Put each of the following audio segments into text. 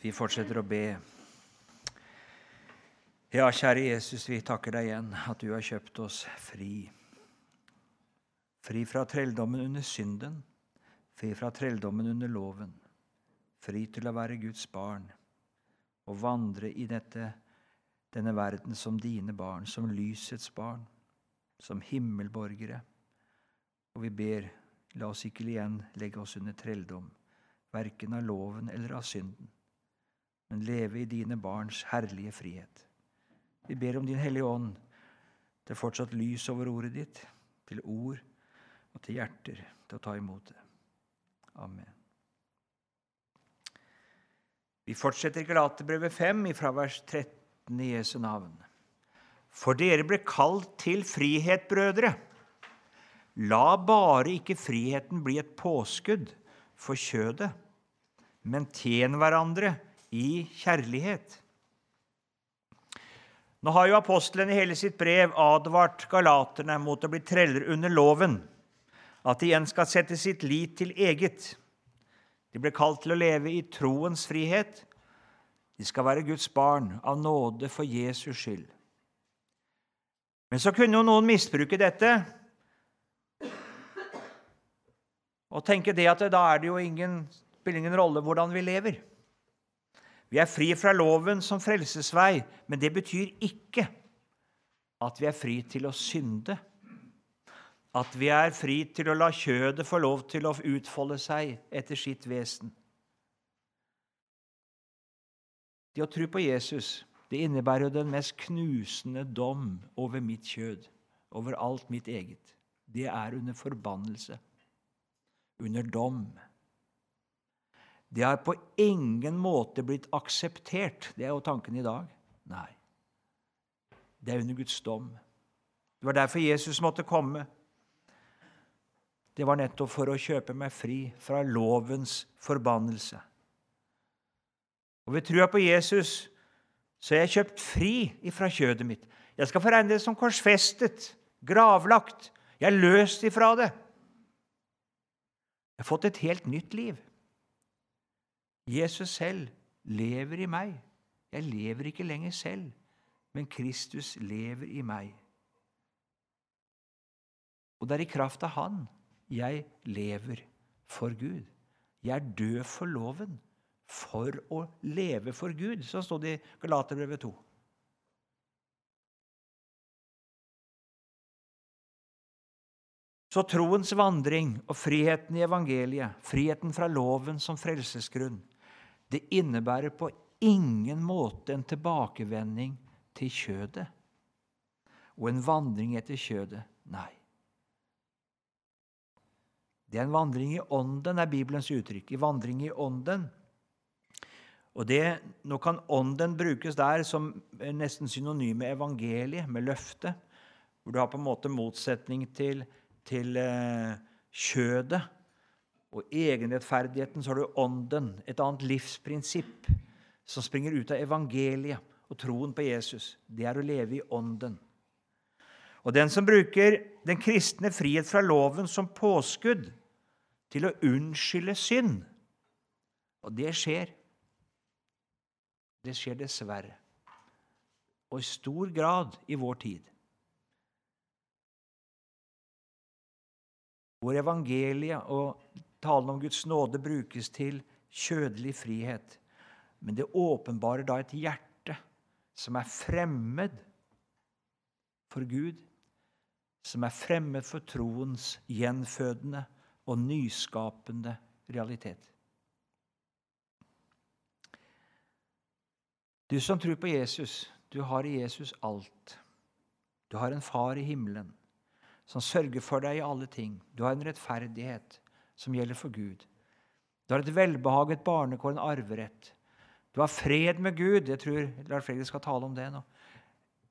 Vi fortsetter å be. Ja, kjære Jesus, vi takker deg igjen at du har kjøpt oss fri. Fri fra trelldommen under synden, fri fra trelldommen under loven. Fri til å være Guds barn og vandre i dette, denne verden som dine barn, som lysets barn, som himmelborgere. Og vi ber, la oss ikke igjen legge oss under trelldom, verken av loven eller av synden men leve i dine barns herlige frihet. Vi ber om Din Hellige Ånd til fortsatt lys over ordet ditt, til ord og til hjerter til å ta imot det. Amen. Vi fortsetter Galaterbrevet 5 fra vers 13 i Jesu navn. For dere ble kalt til frihet, brødre. La bare ikke friheten bli et påskudd for kjødet, men tjen hverandre i kjærlighet. Nå har jo apostelen i hele sitt brev advart galaterne mot å bli treller under loven, at de igjen skal sette sitt lit til eget. De ble kalt til å leve i troens frihet. De skal være Guds barn av nåde for Jesus skyld. Men så kunne jo noen misbruke dette og tenke det at da er det jo ingen, spiller ingen rolle hvordan vi lever. Vi er fri fra loven som frelsesvei, men det betyr ikke at vi er fri til å synde. At vi er fri til å la kjødet få lov til å utfolde seg etter sitt vesen. Det å tro på Jesus det innebærer jo den mest knusende dom over mitt kjød, over alt mitt eget. Det er under forbannelse, under dom. Det har på ingen måte blitt akseptert. Det er jo tanken i dag. Nei. Det er under Guds dom. Det var derfor Jesus måtte komme. Det var nettopp for å kjøpe meg fri fra lovens forbannelse. Og Ved trua på Jesus så er jeg kjøpt fri ifra kjødet mitt. Jeg skal få regne det som korsfestet, gravlagt. Jeg er løst ifra det. Jeg har fått et helt nytt liv. Jesus selv lever i meg. Jeg lever ikke lenger selv, men Kristus lever i meg. Og det er i kraft av Han jeg lever for Gud. Jeg er død for loven for å leve for Gud, som stod det i Galaterbrevet 2. Så troens vandring og friheten i evangeliet, friheten fra loven som frelsesgrunn, det innebærer på ingen måte en tilbakevending til kjødet og en vandring etter kjødet. Nei. Det er en vandring i ånden, er Bibelens uttrykk. I vandring i ånden. Og det, Nå kan ånden brukes der som nesten synonym med evangeliet, med løftet, hvor du har på en måte motsetning til, til eh, kjødet. Og egenrettferdigheten så har du ånden, et annet livsprinsipp som springer ut av evangeliet og troen på Jesus. Det er å leve i ånden. Og den som bruker den kristne frihet fra loven som påskudd til å unnskylde synd Og det skjer. Det skjer dessverre. Og i stor grad i vår tid. Hvor evangeliet og talen om Guds nåde brukes til kjødelig frihet. Men det åpenbarer da et hjerte som er fremmed for Gud, som er fremmed for troens gjenfødende og nyskapende realitet. Du som tror på Jesus, du har i Jesus alt. Du har en far i himmelen som sørger for deg i alle ting. Du har en rettferdighet som gjelder for Gud. Du har et velbehaget barnekår, en arverett. Du har fred med Gud. Jeg tror Lars Fredrik skal tale om det nå.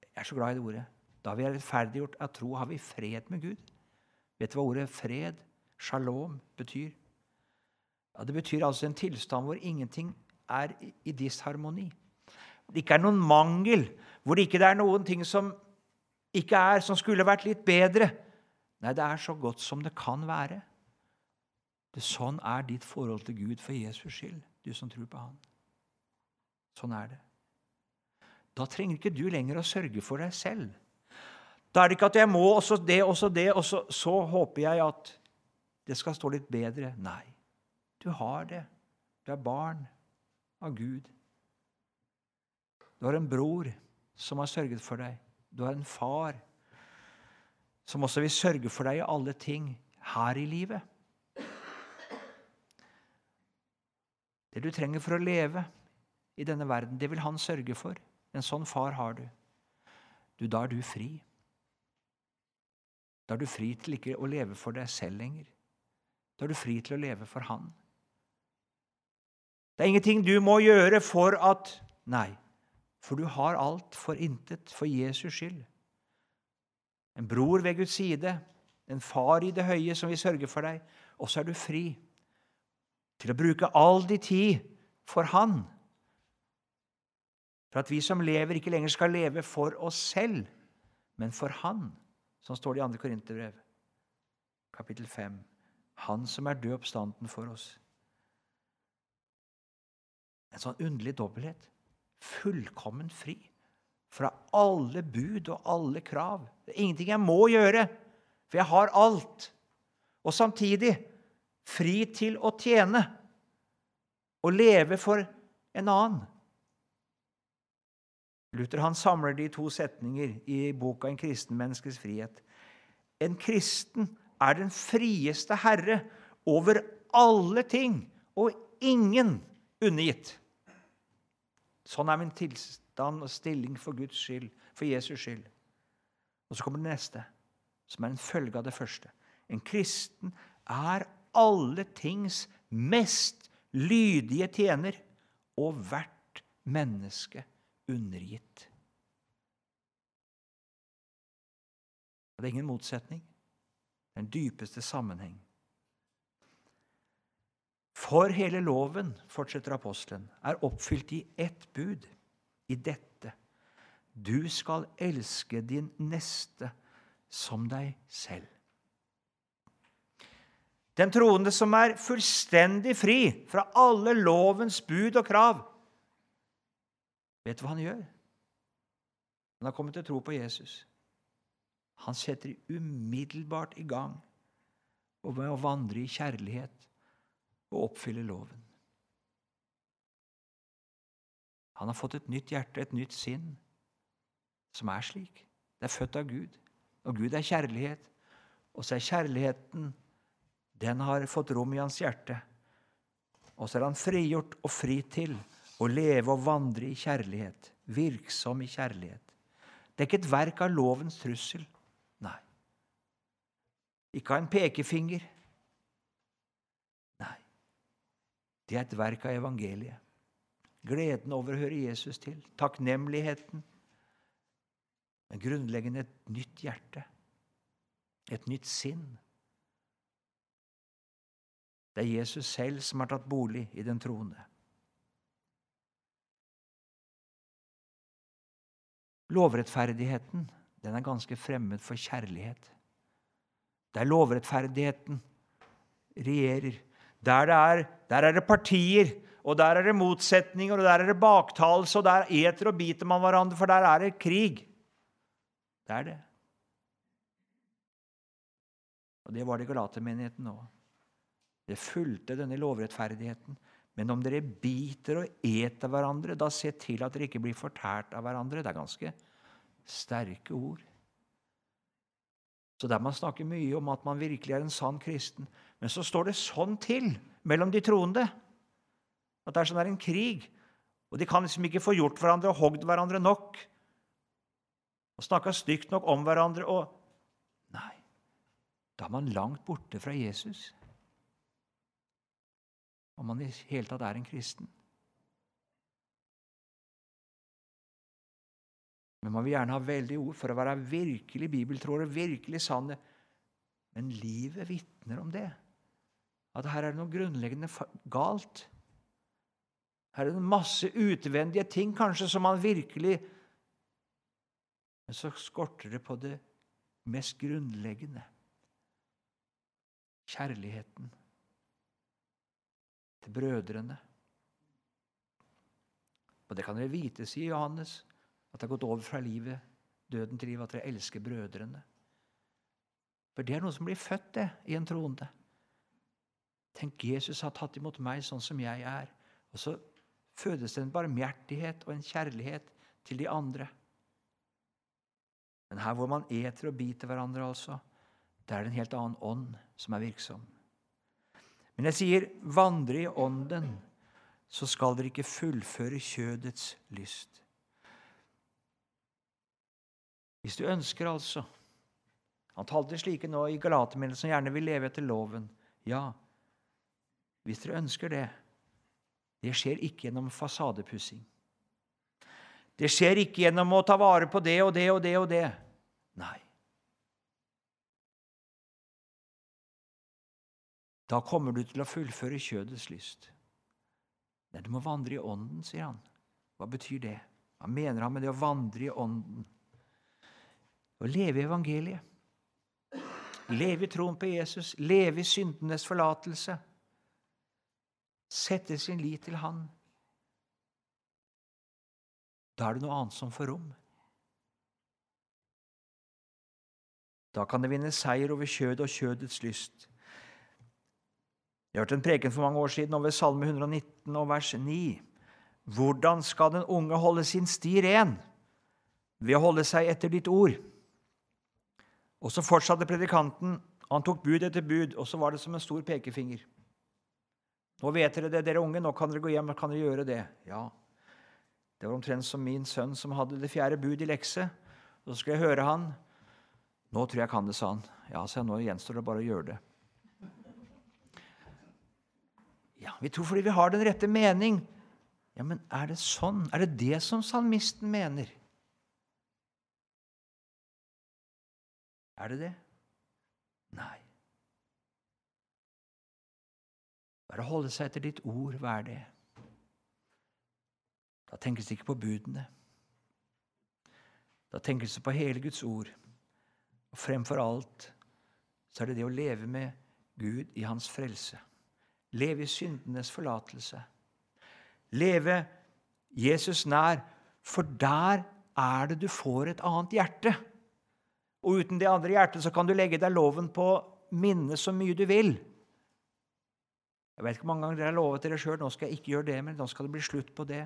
Jeg er så glad i det ordet. Da vi er rettferdiggjort av tro, har vi fred med Gud. Vet du hva ordet fred, shalom, betyr? Ja, det betyr altså en tilstand hvor ingenting er i disharmoni. Det ikke er noen mangel, hvor det ikke er noen ting som ikke er, som skulle vært litt bedre. Nei, det er så godt som det kan være. Det Sånn er ditt forhold til Gud for Jesus skyld, du som tror på Han. Sånn er det. Da trenger ikke du lenger å sørge for deg selv. Da er det ikke at jeg må også det, også det, og så, så håper jeg at det skal stå litt bedre. Nei, du har det. Du er barn av Gud. Du har en bror som har sørget for deg. Du har en far som også vil sørge for deg i alle ting her i livet. Det du trenger for å leve i denne verden, det vil han sørge for. En sånn far har du. Du, Da er du fri. Da er du fri til ikke å leve for deg selv lenger. Da er du fri til å leve for Han. Det er ingenting du må gjøre for at Nei, for du har alt for intet for Jesus skyld. En bror ved Guds side, en far i det høye som vil sørge for deg. Og så er du fri til å bruke all din tid for Han. For at vi som lever, ikke lenger skal leve for oss selv, men for Han. Sånn står det i 2. Korinterbrev, kapittel 5. Han som er død oppstanden for oss. En sånn underlig dobbelthet. Fullkommen fri fra alle bud og alle krav. Det er ingenting jeg må gjøre, for jeg har alt. Og samtidig fri til å tjene og leve for en annen. Luther han samler de to setninger i boka 'En kristen menneskes frihet'. En kristen er den frieste herre over alle ting og ingen undergitt. Sånn er min tilstand og stilling for Guds skyld, for Jesus skyld. Og så kommer det neste, som er en følge av det første. En kristen er alle tings mest lydige tjener og hvert menneske undergitt. Det er ingen motsetning. Den dypeste sammenheng. For hele loven, fortsetter apostelen, er oppfylt i ett bud, i dette. Du skal elske din neste som deg selv. Den troende som er fullstendig fri fra alle lovens bud og krav, Vet du hva han gjør? Han har kommet til å tro på Jesus. Han setter umiddelbart i gang med å vandre i kjærlighet og oppfylle loven. Han har fått et nytt hjerte, et nytt sinn, som er slik. Det er født av Gud. Og Gud er kjærlighet. Og så er kjærligheten Den har fått rom i hans hjerte. Og så er han frigjort og fri til å leve og vandre i kjærlighet, virksom i kjærlighet. Det er ikke et verk av lovens trussel. Nei. Ikke av en pekefinger. Nei. Det er et verk av evangeliet. Gleden over å høre Jesus til, takknemligheten, men grunnleggende et nytt hjerte, et nytt sinn. Det er Jesus selv som har tatt bolig i den troende. Lovrettferdigheten den er ganske fremmed for kjærlighet. Der lovrettferdigheten regjerer. Der, det er, der er det partier, og der er det motsetninger, og der er det baktalelse, og der eter og biter man hverandre, for der er det krig. Det er det. Og det var det i Galatermenigheten òg. Det fulgte denne lovrettferdigheten. Men om dere biter og eter hverandre, da se til at dere ikke blir fortært av hverandre. Det er ganske sterke ord. Så der man snakker mye om at man virkelig er en sann kristen. Men så står det sånn til mellom de troende at det er som det er en krig. Og de kan liksom ikke få gjort hverandre og hogd hverandre nok. Og snakka stygt nok om hverandre og Nei, da er man langt borte fra Jesus om man i hele tatt er en kristen. Men man vil gjerne ha veldig ord for å være virkelig bibeltroere, virkelig sanne. Men livet vitner om det. At her er det noe grunnleggende galt. Her er det masse utvendige ting kanskje som man virkelig Men så skorter det på det mest grunnleggende kjærligheten brødrene. Og det kan dere vite, sier Johannes, at det har gått over fra livet, døden til livet, at dere elsker brødrene. For det er noe som blir født, det, i en troende. Tenk, Jesus har tatt imot meg sånn som jeg er. Og så fødes det en barmhjertighet og en kjærlighet til de andre. Men her hvor man eter og biter hverandre, altså, det er det en helt annen ånd som er virksom. Men jeg sier, vandre i ånden, så skal dere ikke fullføre kjødets lyst. Hvis du ønsker, altså Han talte slike nå i Galatermeldingen som gjerne vil leve etter loven. Ja, hvis dere ønsker det. Det skjer ikke gjennom fasadepussing. Det skjer ikke gjennom å ta vare på det og det og det og det. Nei. Da kommer du til å fullføre kjødets lyst. Nei, du må vandre i ånden, sier han. Hva betyr det? Hva mener han med det å vandre i ånden? Å leve i evangeliet. Leve i troen på Jesus, leve i syndenes forlatelse. Sette sin lit til Han. Da er det noe annet som får rom. Da kan det vinne seier over kjødet og kjødets lyst. Jeg hørte en preken for mange år siden over Salme 119 og vers 9. Hvordan skal den unge holde sin sti ren? Ved å holde seg etter ditt ord. Og så fortsatte predikanten. Han tok bud etter bud, og så var det som en stor pekefinger. Nå vet dere det, dere unge. Nå kan dere gå hjem kan dere gjøre det. Ja, Det var omtrent som min sønn som hadde det fjerde bud i lekse. Så skulle jeg høre han. Nå tror jeg jeg kan det, sa han. Ja, så nå gjenstår det bare å gjøre det. Ja, Vi tror fordi vi har den rette mening. Ja, Men er det sånn? Er det det som salmisten mener? Er det det? Nei. Bare holde seg etter ditt ord, hva er det? Da tenkes det ikke på budene. Da tenkes det på hele Guds ord. Og fremfor alt så er det det å leve med Gud i hans frelse. Leve i syndenes forlatelse. Leve Jesus nær, for der er det du får et annet hjerte. Og uten det andre hjertet så kan du legge deg loven på minne så mye du vil. Jeg vet ikke hvor mange ganger dere har lovet dere sjøl nå skal jeg ikke gjøre det, men nå skal det bli slutt på det.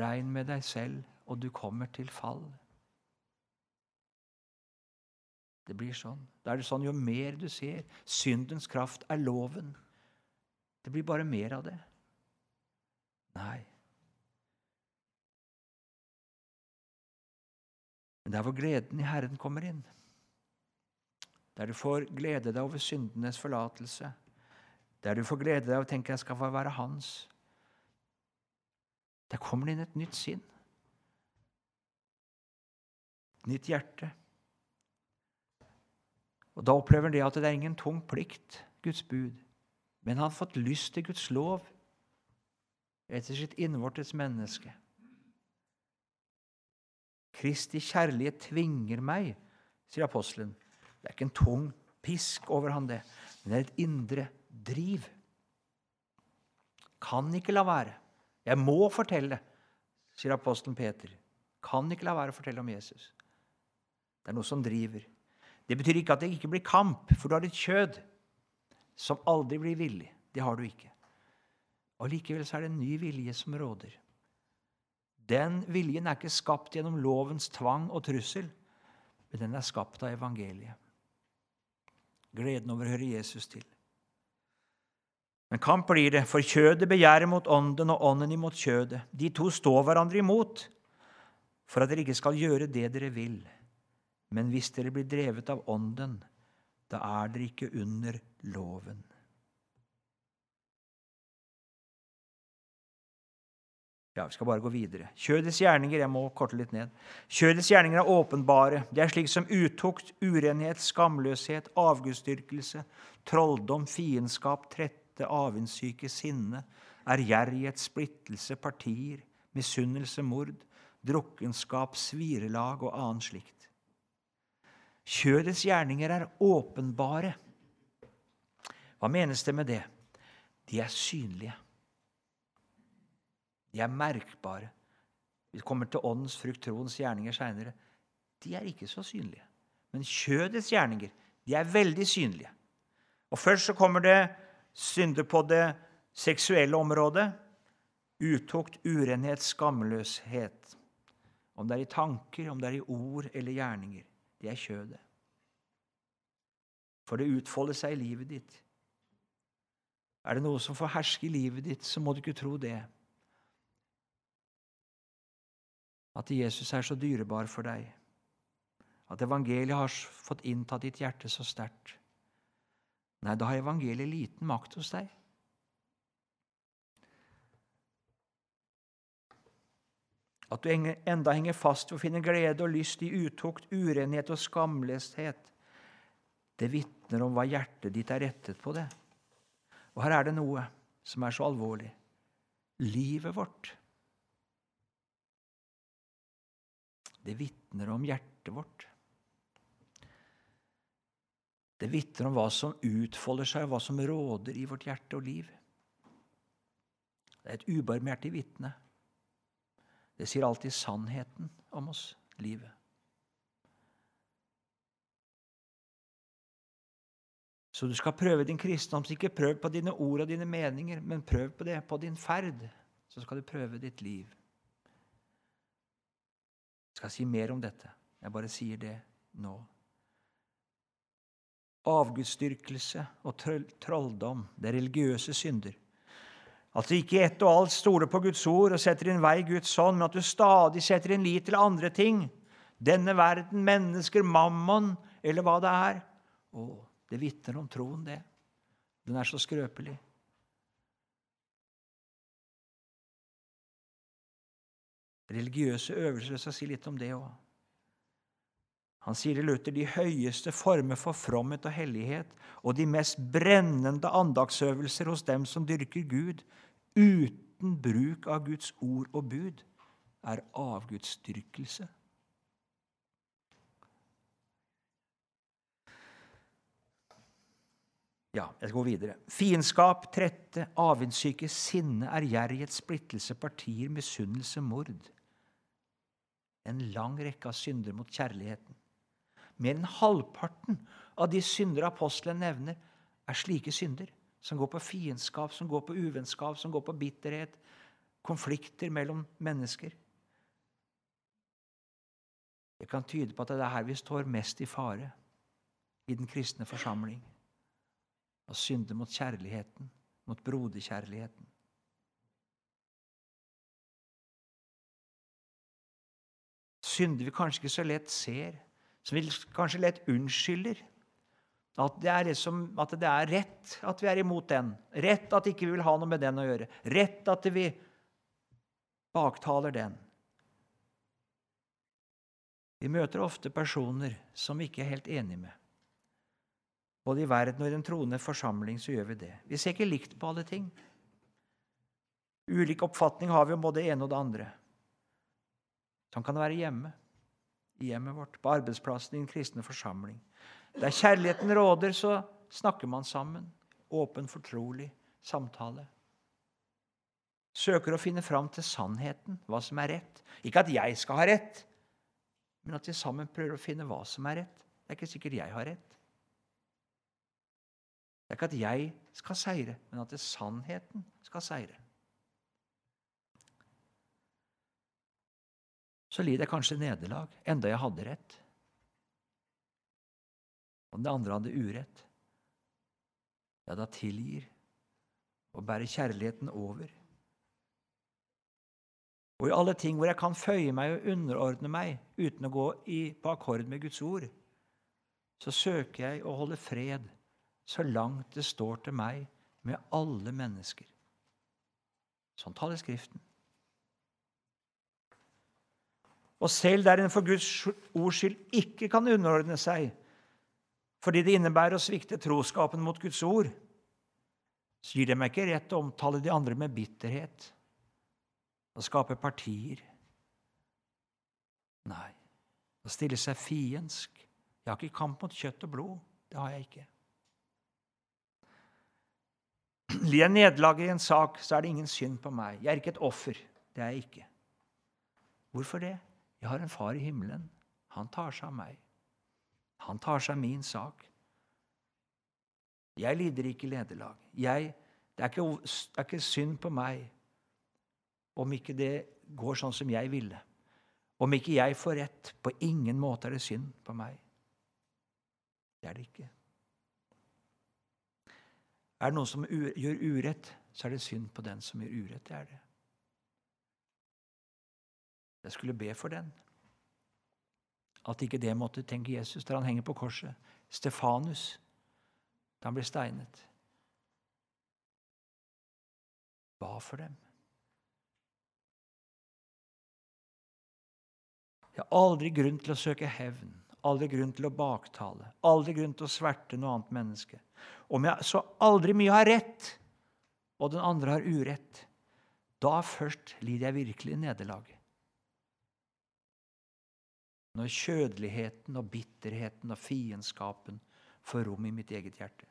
Regn med deg selv, og du kommer til fall. Det blir sånn. Da er det sånn jo mer du ser. Syndens kraft er loven. Det blir bare mer av det. Nei. Men det er hvor gleden i Herren kommer inn, der du får glede deg over syndenes forlatelse, der du får glede deg og å tenke 'jeg skal få være hans', der kommer det inn et nytt sinn. Nytt hjerte. Og Da opplever han det at det er ingen tung plikt, Guds bud, men han har fått lyst til Guds lov etter sitt innvortes menneske. Kristi kjærlighet tvinger meg, sier apostelen. Det er ikke en tung pisk over han det, men det er et indre driv. Kan ikke la være. Jeg må fortelle, sier apostelen Peter. Kan ikke la være å fortelle om Jesus. Det er noe som driver. Det betyr ikke at det ikke blir kamp, for du har et kjød som aldri blir villig. Det har du ikke. Og Likevel så er det en ny vilje som råder. Den viljen er ikke skapt gjennom lovens tvang og trussel, men den er skapt av evangeliet. Gleden over å høre Jesus til. Men kamp blir det, for kjødet begjærer mot ånden og ånden imot kjødet. De to står hverandre imot for at dere ikke skal gjøre det dere vil. Men hvis dere blir drevet av Ånden, da er dere ikke under loven. Ja, Vi skal bare gå videre. Kjødets gjerninger jeg må korte litt ned. Kjødets gjerninger er åpenbare. Det er slik som utukt, urenhet, skamløshet, avgudsdyrkelse, trolldom, fiendskap, trette, avundssyke, sinne, ærgjerrighet, splittelse, partier, misunnelse, mord, drukkenskap, svirelag og annet slikt. Kjødets gjerninger er åpenbare. Hva menes det med det? De er synlige. De er merkbare. Vi kommer til åndens frukt, troens gjerninger seinere. De er ikke så synlige. Men kjødets gjerninger de er veldig synlige. Og Først så kommer det synder på det seksuelle området. Utukt, urenhet, skamløshet. Om det er i tanker, om det er i ord eller gjerninger. Det er kjødet. For det utfolder seg i livet ditt. Er det noe som får herske i livet ditt, så må du ikke tro det. At Jesus er så dyrebar for deg. At evangeliet har fått inntatt ditt hjerte så sterkt. Nei, da har evangeliet liten makt hos deg. At du enda henger fast ved å finne glede og lyst i utukt, urenhet og skamløshet, det vitner om hva hjertet ditt er rettet på det. Og her er det noe som er så alvorlig. Livet vårt. Det vitner om hjertet vårt. Det vitner om hva som utfolder seg, hva som råder i vårt hjerte og liv. Det er et ubarmhjertig vitne. Det sier alltid sannheten om oss, livet. Så du skal prøve din kristendom. Ikke prøv på dine ord og dine meninger, men prøv på det på din ferd. Så skal du prøve ditt liv. Jeg skal si mer om dette. Jeg bare sier det nå. Avgudsdyrkelse og trolldom, det er religiøse synder. At du ikke i ett og alt stoler på Guds ord og setter din vei Guds hånd, men at du stadig setter din lit til andre ting. Denne verden, mennesker, mammon eller hva det er. Å, det vitner om troen, det. Den er så skrøpelig. Religiøse øvelser skal si litt om det òg. Han sier i Luther de høyeste former for fromhet og hellighet og de mest brennende andagsøvelser hos dem som dyrker Gud, uten bruk av Guds ord og bud, er avgudsdyrkelse. Ja, jeg skal gå videre. Fiendskap, trette, avundssyke, sinne, ærgjerrighet, splittelse, partier, misunnelse, mord. En lang rekke av synder mot kjærligheten. Mer enn halvparten av de synder apostelen nevner, er slike synder som går på fiendskap, som går på uvennskap, som går på bitterhet, konflikter mellom mennesker. Det kan tyde på at det er her vi står mest i fare i den kristne forsamling. Å synde mot kjærligheten, mot broderkjærligheten. Synder vi kanskje ikke så lett ser, som vi kanskje lett unnskylder. At det, liksom, at det er rett at vi er imot den. Rett at ikke vi vil ha noe med den å gjøre. Rett at vi baktaler den. Vi møter ofte personer som vi ikke er helt enige med. Både i verden og i den troende forsamling så gjør vi det. Vi ser ikke likt på alle ting. Ulik oppfatning har vi om både det ene og det andre. Sånn kan det være hjemme. I hjemmet vårt, på arbeidsplassen, i en kristne forsamling. Der kjærligheten råder, så snakker man sammen. Åpen, fortrolig samtale. Søker å finne fram til sannheten, hva som er rett. Ikke at jeg skal ha rett, men at vi sammen prøver å finne hva som er rett. Det er ikke sikkert jeg har rett. Det er ikke at jeg skal seire, men at det sannheten skal seire. Så lider jeg kanskje nederlag, enda jeg hadde rett og det andre hadde urett, ja, da tilgir og bærer kjærligheten over. Og i alle ting hvor jeg kan føye meg og underordne meg uten å gå i, på akkord med Guds ord, så søker jeg å holde fred så langt det står til meg med alle mennesker. Sånn taler Skriften. Og selv der en for Guds ords skyld ikke kan underordne seg, fordi det innebærer å svikte troskapen mot Guds ord, så gir det meg ikke rett å omtale de andre med bitterhet og skape partier. Nei, å stille seg fiendsk. Jeg har ikke kamp mot kjøtt og blod. Det har jeg ikke. Lider jeg nederlag i en sak, så er det ingen synd på meg. Jeg er ikke et offer. Det er jeg ikke. Hvorfor det? Jeg har en far i himmelen. Han tar seg av meg. Han tar seg min sak. Jeg lider ikke lederlag. Jeg, det, er ikke, det er ikke synd på meg om ikke det går sånn som jeg ville. Om ikke jeg får rett. På ingen måte er det synd på meg. Det er det ikke. Er det noen som gjør urett, så er det synd på den som gjør urett. Det er det. Jeg skulle be for den. At ikke det måtte tenke Jesus der han henger på korset. Stefanus, da han ble steinet. Ba for dem. Jeg har aldri grunn til å søke hevn, aldri grunn til å baktale, aldri grunn til å sverte noe annet menneske. Om jeg så aldri mye har rett, og den andre har urett, da først lider jeg virkelig nederlag når kjødeligheten og bitterheten og fiendskapen får rom i mitt eget hjerte.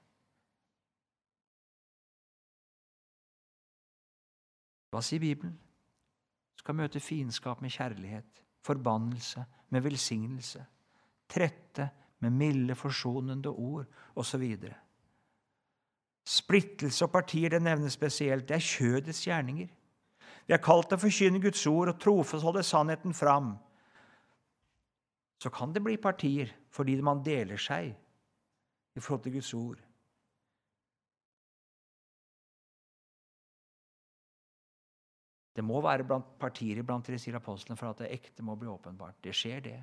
Hva sier Bibelen? Skal møte fiendskap med kjærlighet, forbannelse med velsignelse, trette med milde, forsonende ord osv. Splittelse og partier det nevnes spesielt. Det er kjødets gjerninger. Vi er kalt til å forkynne Guds ord og trofast holde sannheten fram så kan det bli partier fordi man deler seg i forhold til Guds ord. Det må være blant partier blant de sier apostlene for at det ekte må bli åpenbart. Det skjer, det.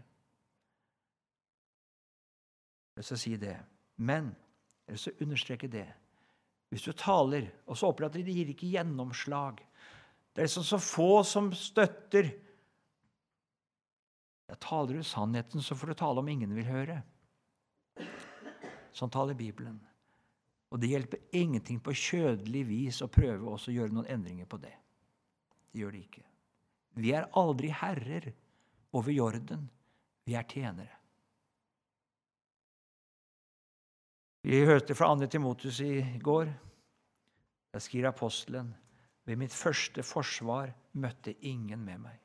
Jeg å si det. Men jeg å understreke det. Hvis du taler, og så opplever at det gir ikke gjennomslag Det er liksom så få som støtter taler du sannheten, så får du tale om ingen vil høre. Sånn taler Bibelen. Og det hjelper ingenting på kjødelig vis å prøve også å gjøre noen endringer på det. Det gjør det ikke. Vi er aldri herrer over jorden. Vi er tjenere. Vi hørte fra Anne Timotus i går. Jeg skriver apostelen ved mitt første forsvar møtte ingen med meg.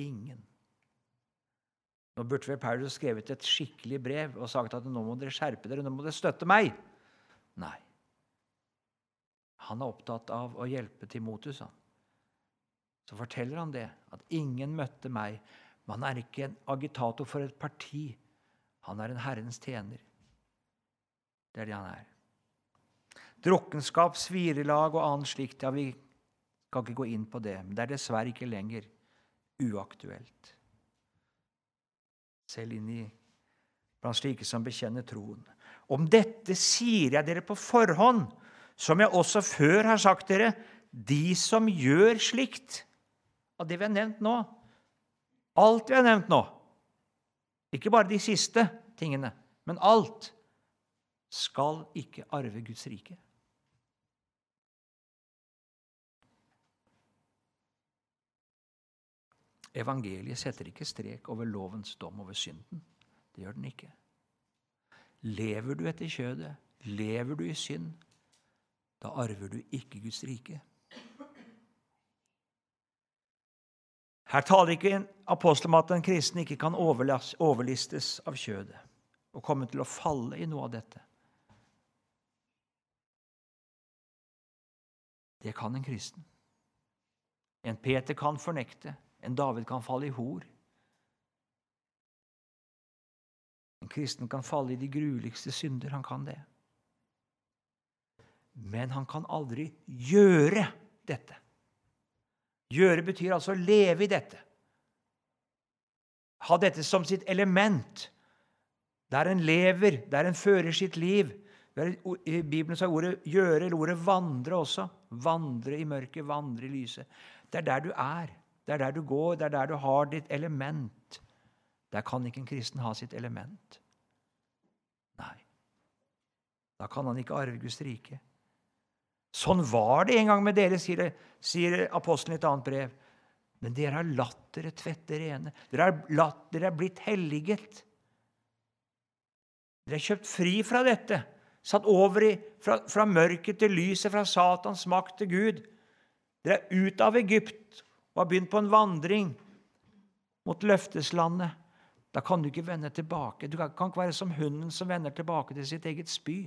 Ingen. Nå burde vel Paulus skrevet et skikkelig brev og sagt at nå må dere skjerpe dere, nå må dere støtte meg. Nei. Han er opptatt av å hjelpe Timotus. Han. Så forteller han det, at ingen møtte meg. Men han er ikke en agitator for et parti. Han er en Herrens tjener. Det er det han er. Drukkenskap, svirelag og annet slikt, ja, vi skal ikke gå inn på det. Men det er dessverre ikke lenger uaktuelt selv inn i blant slike som bekjenner troen. Om dette sier jeg dere på forhånd, som jeg også før har sagt dere, de som gjør slikt Av det vi har nevnt nå. Alt vi har nevnt nå. Ikke bare de siste tingene, men alt. Skal ikke arve Guds rike. Evangeliet setter ikke strek over lovens dom over synden. Det gjør den ikke. Lever du etter kjødet, lever du i synd, da arver du ikke Guds rike. Her taler ikke en apostel om at en kristen ikke kan overlistes av kjødet og komme til å falle i noe av dette. Det kan en kristen. En Peter kan fornekte. En David kan falle i hor. En kristen kan falle i de grueligste synder. Han kan det. Men han kan aldri gjøre dette. Gjøre betyr altså leve i dette. Ha dette som sitt element. Der en lever, der en fører sitt liv. I Bibelen er ordet 'gjøre' eller ordet 'vandre' også. Vandre i mørket, vandre i lyset. Det er der du er. Det er der du går, det er der du har ditt element. Der kan ikke en kristen ha sitt element. Nei. Da kan han ikke arve Guds rike. Sånn var det en gang med dere, sier, sier apostelen i et annet brev. Men dere har latt dere tvette rene. Dere har, latt, dere er blitt helliget. Dere er kjøpt fri fra dette, satt over i, fra, fra mørket til lyset, fra Satans makt til Gud. Dere er ut av Egypt og har begynt på en vandring mot løfteslandet, da kan du ikke vende tilbake. Du kan ikke være som hunden som vender tilbake til sitt eget spy.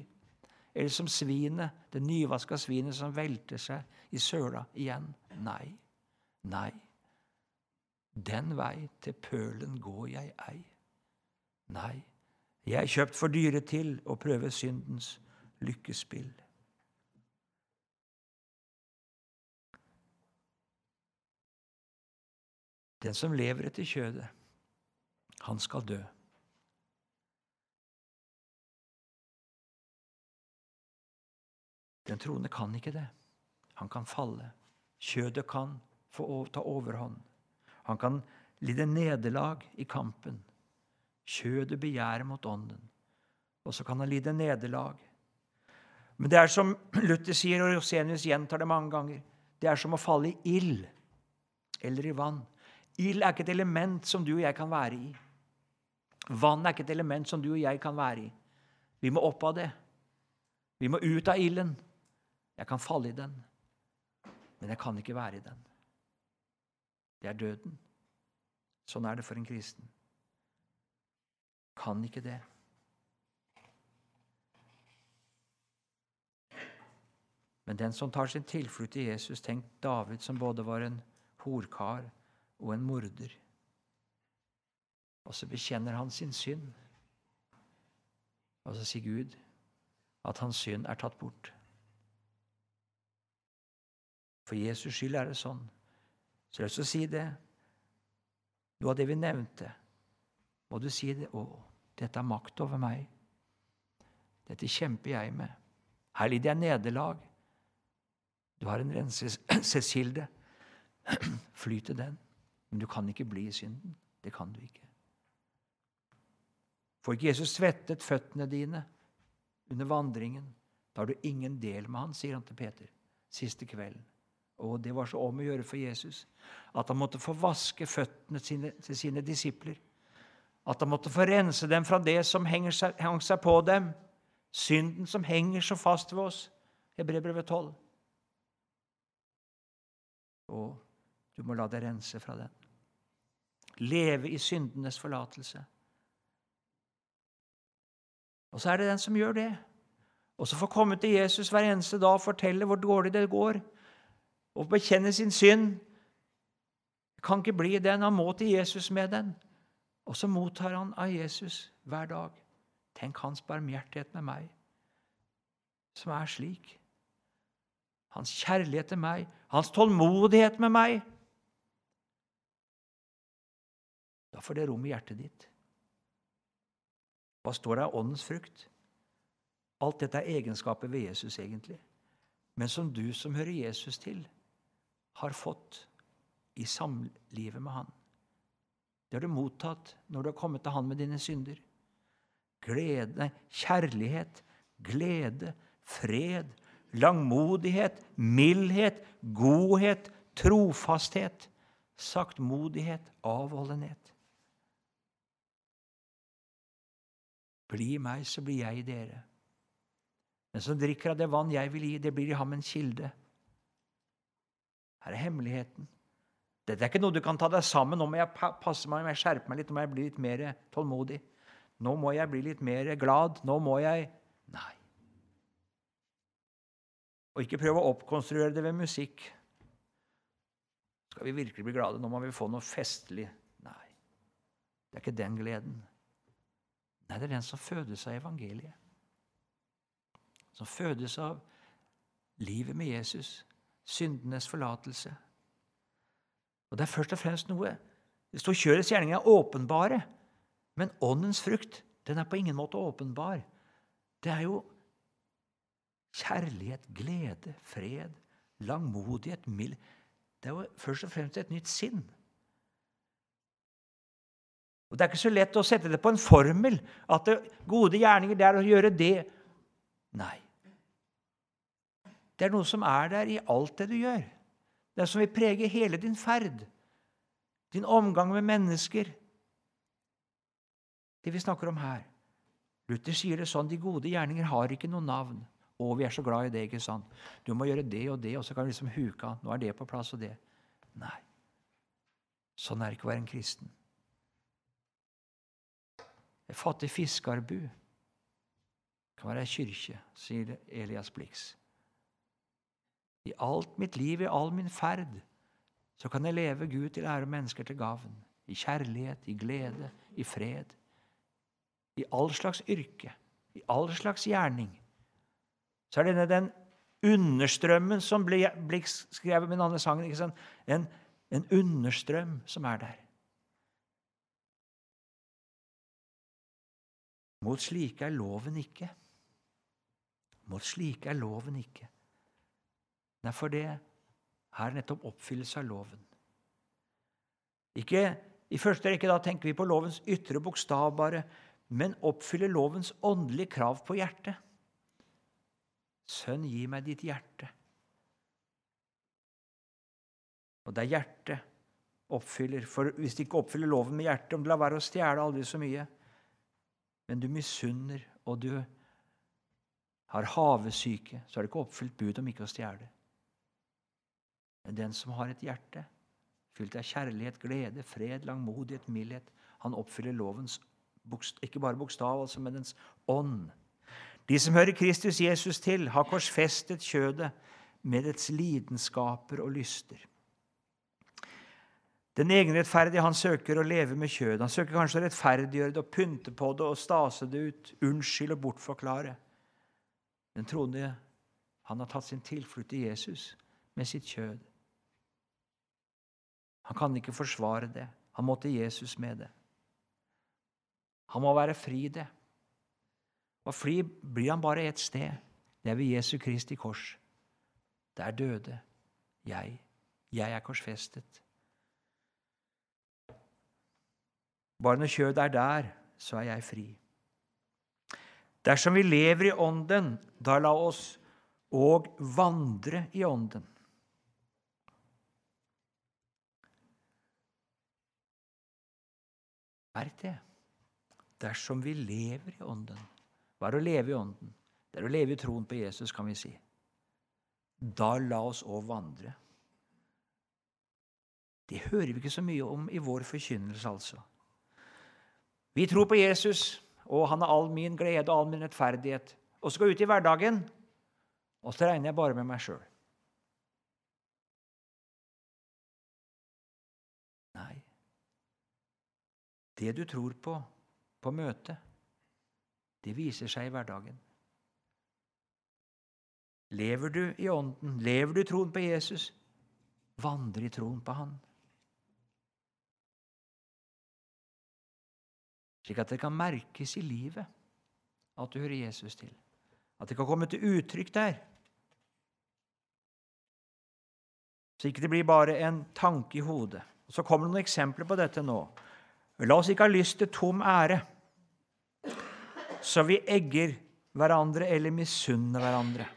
Eller som svinet, det nyvaska svinet som velter seg i søla igjen. Nei. Nei. Den vei til pølen går jeg ei. Nei, jeg er kjøpt for dyre til å prøve syndens lykkespill. Den som lever etter kjødet, han skal dø. Den troende kan ikke det. Han kan falle. Kjødet kan få ta overhånd. Han kan lide nederlag i kampen. Kjødet begjærer mot ånden. Og så kan han lide nederlag. Men det er som Luther sier, og Rosenius gjentar det mange ganger, det er som å falle i ild eller i vann. Ild er ikke et element som du og jeg kan være i. Vann er ikke et element som du og jeg kan være i. Vi må opp av det. Vi må ut av ilden. Jeg kan falle i den, men jeg kan ikke være i den. Det er døden. Sånn er det for en kristen. Kan ikke det. Men den som tar sin tilflukt i Jesus, tenk David, som både var en horkar og en morder. Og så bekjenner han sin synd. Og så sier Gud at hans synd er tatt bort. For Jesus skyld er det sånn. Så jeg har lyst til å si det. Noe av det vi nevnte, må du si det. Å, dette er makt over meg. Dette kjemper jeg med. Her lider jeg nederlag. Du har en renselseskilde. Fly til den. Men du kan ikke bli i synden. Det kan du ikke. Får ikke Jesus svettet føttene dine under vandringen, da har du ingen del med han, sier han til Peter siste kvelden. Og det var så om å gjøre for Jesus at han måtte få vaske føttene sine, til sine disipler. At han måtte få rense dem fra det som henger seg, hang seg på dem. Synden som henger så fast ved oss. Hebreerbrevet 12. Og du må la deg rense fra den. Leve i syndenes forlatelse. Og så er det den som gjør det. Og så får komme til Jesus hver eneste dag og fortelle hvor dårlig det går og bekjenne sin synd. Det kan ikke bli den. Han må til Jesus med den. Og så mottar han av Jesus hver dag. Tenk hans barmhjertighet med meg, som er slik. Hans kjærlighet til meg, hans tålmodighet med meg. Da får det rom i hjertet ditt. Hva står det av åndens frukt? Alt dette er egenskaper ved Jesus, egentlig. Men som du som hører Jesus til, har fått i samlivet med Han. Det har du mottatt når du har kommet til Han med dine synder. Glede, kjærlighet, glede, fred, langmodighet, mildhet, godhet, trofasthet, saktmodighet, avholdenhet. Bli meg, så blir jeg i dere. Den som drikker av det vann jeg vil gi, det blir i ham en kilde her er hemmeligheten. Dette er ikke noe du kan ta deg sammen. Nå må jeg passe meg, må jeg skjerpe meg litt, nå må jeg bli litt mer tålmodig. Nå må jeg bli litt mer glad. Nå må jeg Nei. Og ikke prøve å oppkonstruere det ved musikk. Skal vi virkelig bli glade? Nå må vi få noe festlig. Nei. Det er ikke den gleden. Nei, det er den som fødes av evangeliet. Som fødes av livet med Jesus syndenes forlatelse. Og Det er først og fremst noe Det står kjørets gjerninger er åpenbare, men åndens frukt den er på ingen måte åpenbar. Det er jo kjærlighet, glede, fred, langmodighet, mild Det er jo først og fremst et nytt sinn. Og Det er ikke så lett å sette det på en formel, at det, gode gjerninger det er å gjøre det. Nei. Det er noe som er der i alt det du gjør. Det er som vil prege hele din ferd, din omgang med mennesker. Det vi snakker om her. Luther sier det sånn de gode gjerninger har ikke noe navn. Å, vi er så glad i det, ikke sant? Du må gjøre det og det, og så kan vi liksom huke av. Nå er det på plass og det. Nei. Sånn er det ikke å være en kristen. En fattig fiskerbu kan være ei kyrkje, sier Elias Blix. I alt mitt liv, i all min ferd, så kan jeg leve Gud til ære og mennesker til gaven. I kjærlighet, i glede, i fred. I all slags yrke, i all slags gjerning. Så er denne den understrømmen som Blix skrev med den andre sangen. En, en understrøm som er der. Mot slike er loven ikke. Mot slike er loven ikke. Nei, for det er nettopp oppfyllelse av loven. Ikke I første rekke da tenker vi på lovens ytre bokstav bare, men oppfyller lovens åndelige krav på hjertet. Sønn, gi meg ditt hjerte. Og det er hjertet oppfyller. For hvis de ikke oppfyller loven med hjertet, om du lar være å stjele aldri så mye, men du misunner, og du har havesyke, så er det ikke oppfylt bud om ikke å stjele. Men den som har et hjerte fylt av kjærlighet, glede, fred, langmodighet, mildhet, han oppfyller lovens ikke bare bokstav, altså, men dens ånd. De som hører Kristus Jesus til, har korsfestet kjødet med dets lidenskaper og lyster. Den egenrettferdige han søker å leve med kjød. Han søker kanskje å rettferdiggjøre det og pynte på det og stase det ut, unnskylde og bortforklare. Den troende han har tatt sin tilflukt til Jesus med sitt kjød. Han kan ikke forsvare det. Han må til Jesus med det. Han må være fri det. Og fri blir han bare ett sted. Det er ved Jesu Kristi kors. Der døde jeg. Jeg er korsfestet. Bare når kjødet er der, så er jeg fri. Dersom vi lever i Ånden, da la oss òg vandre i Ånden. Merk det. Dersom vi lever i Ånden. Hva er å leve i Ånden? Det er å leve i troen på Jesus, kan vi si. Da la oss òg vandre. Det hører vi ikke så mye om i vår forkynnelse, altså. Vi tror på Jesus, og han er all min glede og all min rettferdighet. Og så går jeg ut i hverdagen, og så regner jeg bare med meg sjøl. Nei. Det du tror på på møtet, det viser seg i hverdagen. Lever du i Ånden, lever du i troen på Jesus, vandrer i troen på Han. Slik at det kan merkes i livet at du hører Jesus til. At det kan komme til uttrykk der. Så ikke det blir bare en tanke i hodet. Og Så kommer det noen eksempler på dette nå. La oss ikke ha lyst til tom ære, så vi egger hverandre eller misunner hverandre.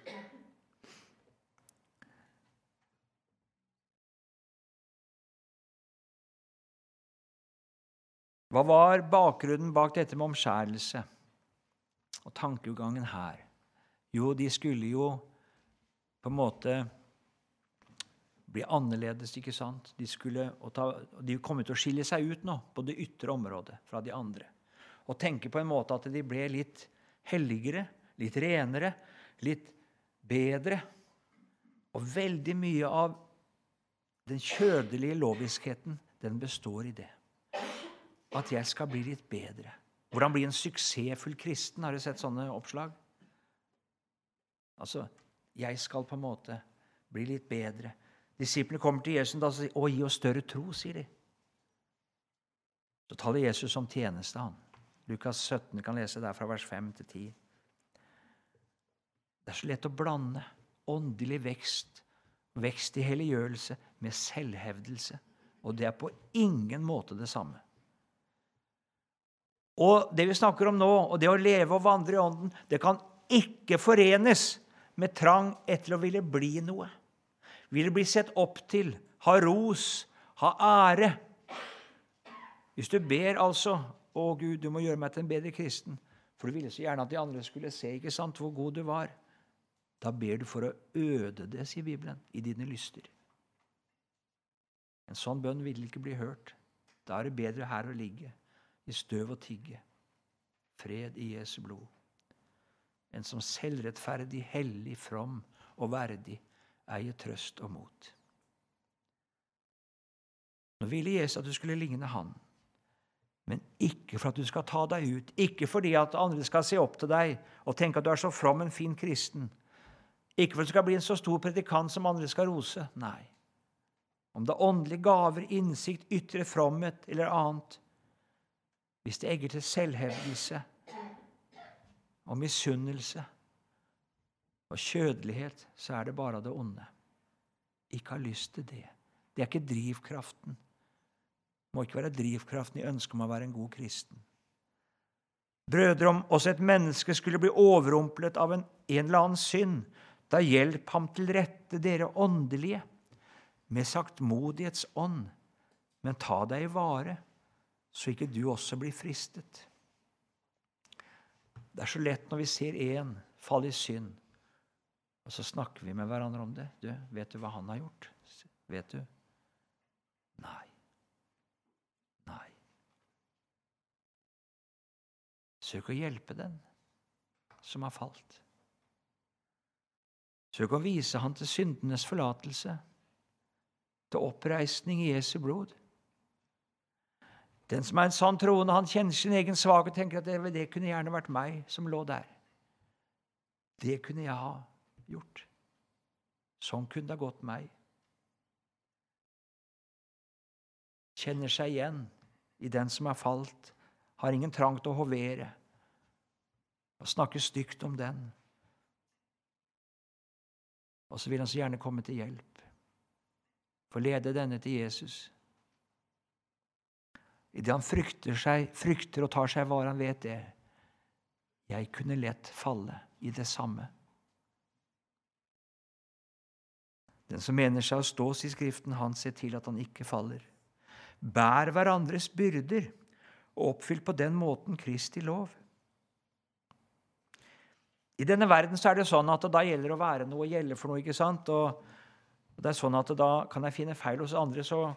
Hva var bakgrunnen bak dette med omskjærelse og tankegangen her? Jo, de skulle jo på en måte bli annerledes, ikke sant? De, skulle, ta, de kom til å skille seg ut nå på det ytre området fra de andre. Og tenke på en måte at de ble litt helligere, litt renere, litt bedre. Og veldig mye av den kjødelige loviskheten, den består i det at jeg skal bli litt bedre. Hvordan bli en suksessfull kristen? Har du sett sånne oppslag? Altså, jeg skal på en måte bli litt bedre. Disiplene kommer til Jesus og sier, 'Å, gi oss større tro', sier de. Så taler Jesus om tjeneste, han. Lukas 17 kan lese der fra vers 5 til 10. Det er så lett å blande åndelig vekst, vekst i helliggjørelse, med selvhevdelse. Og det er på ingen måte det samme. Og det vi snakker om nå, og det å leve og vandre i Ånden, det kan ikke forenes med trang etter å ville bli noe. Ville bli sett opp til, ha ros, ha ære. Hvis du ber altså 'Å, Gud, du må gjøre meg til en bedre kristen', for du ville så gjerne at de andre skulle se ikke sant, hvor god du var, da ber du for å øde det, sier Bibelen, i dine lyster. En sånn bønn vil ikke bli hørt. Da er det bedre her å ligge, i støv og tigge. Fred i Jesu blod. En som selvrettferdig, hellig, from og verdig eier trøst og mot. Nå ville Jesus at du skulle ligne han. Men ikke for at du skal ta deg ut, ikke fordi at andre skal se opp til deg og tenke at du er så from en fin kristen. Ikke for at du skal bli en så stor predikant som andre skal rose. Nei. Om det er åndelige gaver, innsikt, ytre fromhet eller annet. Hvis det egger til selvhevdelse og misunnelse og kjødelighet, så er det bare av det onde. Ikke ha lyst til det. Det er ikke drivkraften Det må ikke være drivkraften i ønsket om å være en god kristen. Brødre, om også et menneske skulle bli overrumplet av en, en eller annen synd, da hjelp ham til rette, dere åndelige, med saktmodighetsånd, men ta deg i vare, så ikke du også blir fristet. Det er så lett når vi ser én falle i synd, og så snakker vi med hverandre om det. Du, vet du hva han har gjort? Vet du? Nei. Nei. Søk å hjelpe den som har falt. Søk å vise han til syndenes forlatelse, til oppreisning i Jesu blod. Den som er en sann troende, han kjenner sin egen svakhet og tenker at det, det kunne gjerne vært meg som lå der. Det kunne jeg ha gjort. Sånn kunne det ha gått meg. Kjenner seg igjen i den som er falt, har ingen trang til å hovere og snakke stygt om den. Og så vil han så gjerne komme til hjelp, få lede denne til Jesus. Idet han frykter, seg, frykter og tar seg vare, han vet det. Jeg kunne lett falle i det samme. Den som mener seg å stå, sier Skriften, han ser til at han ikke faller. Bær hverandres byrder og oppfyll på den måten Kristi lov. I denne verden så er det sånn at det da gjelder å være noe og gjelde for noe. ikke sant? Og det er sånn at da kan jeg finne feil hos andre, så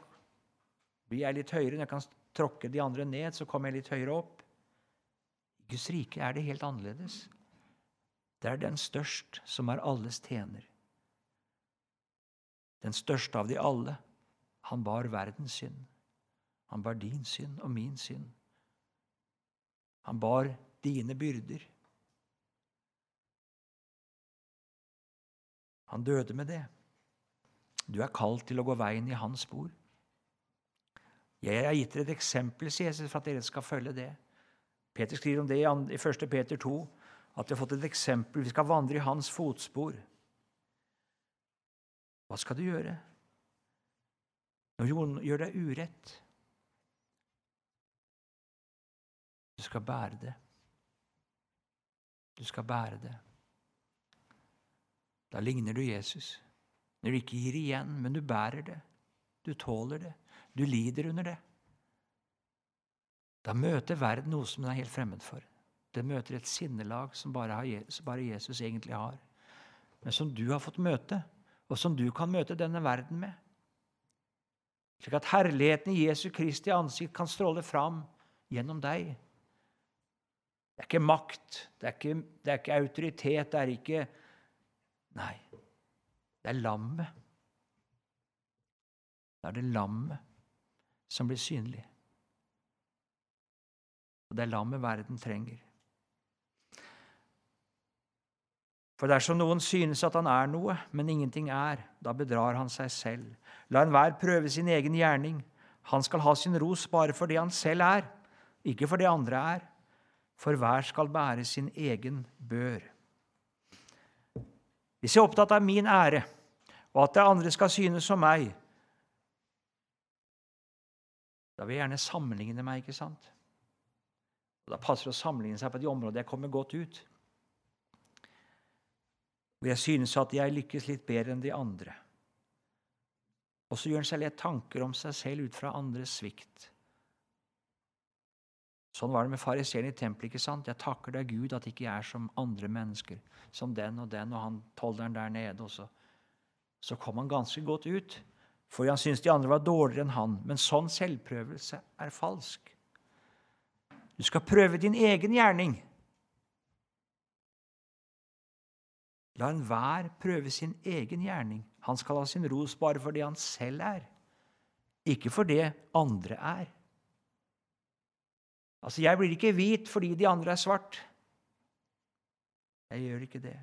blir jeg litt høyere. Når jeg kan tråkke de andre ned, så kommer jeg litt høyere opp. I Guds rike er det helt annerledes. Det er den størst som er alles tjener. Den største av de alle. Han bar verdens synd. Han bar din synd og min synd. Han bar dine byrder. Han døde med det. Du er kalt til å gå veien i hans spor. Jeg har gitt dere et eksempel, sier Jesus, for at dere skal følge det. Peter skriver om det i 1. Peter 2, at vi har fått et eksempel. Vi skal vandre i hans fotspor. Hva skal du gjøre når noen gjør deg urett? Du skal bære det. Du skal bære det. Da ligner du Jesus. Når du ikke gir igjen, men du bærer det. Du tåler det. Du lider under det. Da møter verden noe som den er helt fremmed for. Den møter et sinnelag som bare, Jesus egentlig har, men som du har fått møte, og som du kan møte denne verden med. Slik at herligheten i Jesu Kristi ansikt kan stråle fram gjennom deg. Det er ikke makt, det er ikke, det er ikke autoritet, det er ikke Nei, det er lammet. Det er det lammet som blir synlig. Og det er lammet verden trenger. For dersom noen synes at han er noe, men ingenting er, da bedrar han seg selv. La enhver prøve sin egen gjerning. Han skal ha sin ros bare for det han selv er, ikke for det andre er. For hver skal bære sin egen bør. Hvis jeg er opptatt av min ære, og at det andre skal synes som meg, da vil jeg gjerne sammenligne meg, ikke sant? Og Da passer det å sammenligne seg på de områdene jeg kommer godt ut. Hvor jeg synes at jeg lykkes litt bedre enn de andre. Og så gjør en seg lett tanker om seg selv ut fra andres svikt. Sånn var det med fariseeren i tempelet. ikke sant? Jeg takker deg, Gud, at ikke jeg er som andre mennesker. Som den og den og han tolderen der nede. Og så, så kom han ganske godt ut. Fordi han syntes de andre var dårligere enn han. Men sånn selvprøvelse er falsk. Du skal prøve din egen gjerning. La enhver prøve sin egen gjerning. Han skal ha sin ros bare for det han selv er, ikke for det andre er. Altså, Jeg blir ikke hvit fordi de andre er svart. Jeg gjør ikke det.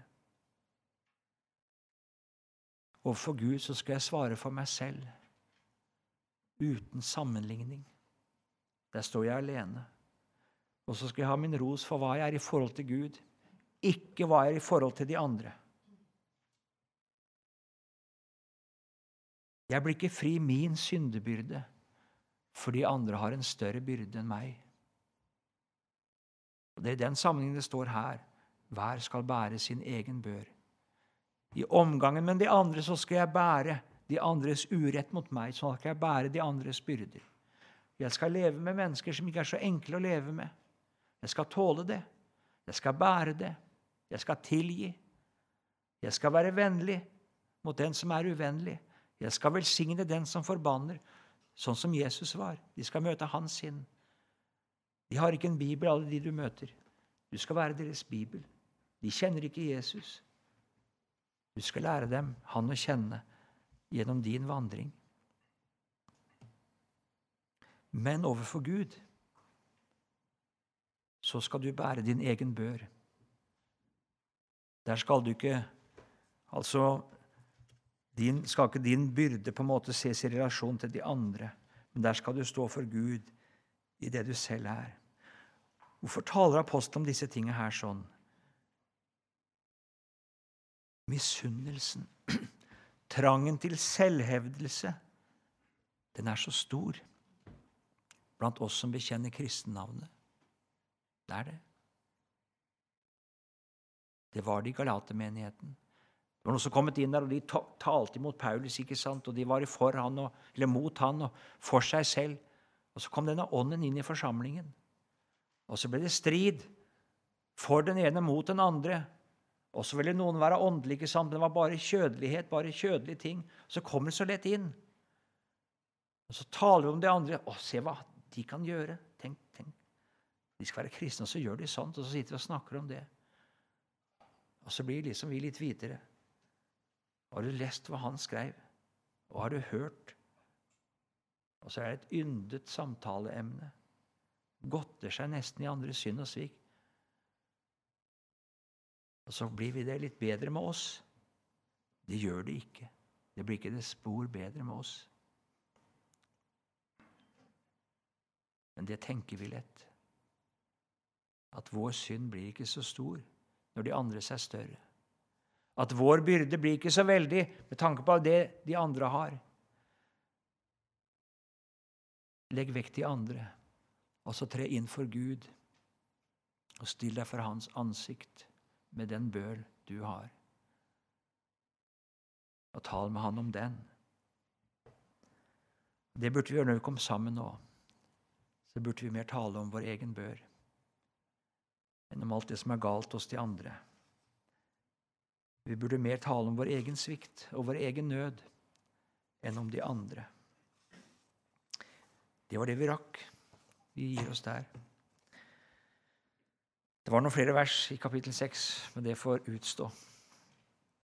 Overfor Gud så skal jeg svare for meg selv, uten sammenligning. Der står jeg alene. Og så skal jeg ha min ros for hva jeg er i forhold til Gud, ikke hva jeg er i forhold til de andre. Jeg blir ikke fri min syndebyrde fordi andre har en større byrde enn meg. Og Det er i den sammenhengen det står her. Hver skal bære sin egen bør. I omgangen med de andre så skal jeg bære de andres urett mot meg, Så skal jeg bære de andres byrder. Jeg skal leve med mennesker som ikke er så enkle å leve med. Jeg skal tåle det. Jeg skal bære det. Jeg skal tilgi. Jeg skal være vennlig mot den som er uvennlig. Jeg skal velsigne den som forbanner, sånn som Jesus var. De skal møte hans sinn. De har ikke en bibel, alle de du møter. Du skal være deres bibel. De kjenner ikke Jesus. Du skal lære dem han å kjenne gjennom din vandring. Men overfor Gud så skal du bære din egen bør. Der skal du ikke Altså din, skal ikke din byrde på en måte ses i relasjon til de andre, men der skal du stå for Gud i det du selv er. Hvorfor taler apostelen om disse tingene her sånn? Misunnelsen, trangen til selvhevdelse, den er så stor blant oss som bekjenner kristennavnet. Det er det. Det var det i Galatermenigheten. Det var noen som kommet inn der, og de talte imot Paulus, ikke sant? og de var for han, og, eller mot han og for seg selv. Og så kom denne ånden inn i forsamlingen. Og så ble det strid for den ene mot den andre. Og så ville noen være åndelige, sammen. det var bare kjødelighet, bare kjødelige ting. Så kommer det så lett inn. Og så taler vi om det andre. Å, se hva de kan gjøre. Tenk, tenk. De skal være kristne, og så gjør de sånt, og så sitter vi og snakker om det. Og så blir liksom vi litt hvitere. Har du lest hva han skrev? Og har du hørt? Og så er det et yndet samtaleemne. Godter seg nesten i andres synd og svik. Og så blir vi det litt bedre med oss. Det gjør det ikke. Det blir ikke det spor bedre med oss. Men det tenker vi lett. At vår synd blir ikke så stor når de andres er større. At vår byrde blir ikke så veldig med tanke på det de andre har. Legg vekk de andre, og så tre inn for Gud og still deg for Hans ansikt med den bøl du har. Og tal med Han om den. Det burde vi gjøre når vi kom sammen nå. Så burde vi mer tale om vår egen bør enn om alt det som er galt hos de andre. Vi burde mer tale om vår egen svikt og vår egen nød enn om de andre. Det var det vi rakk. Vi gir oss der. Det var noen flere vers i kapittel 6, men det får utstå.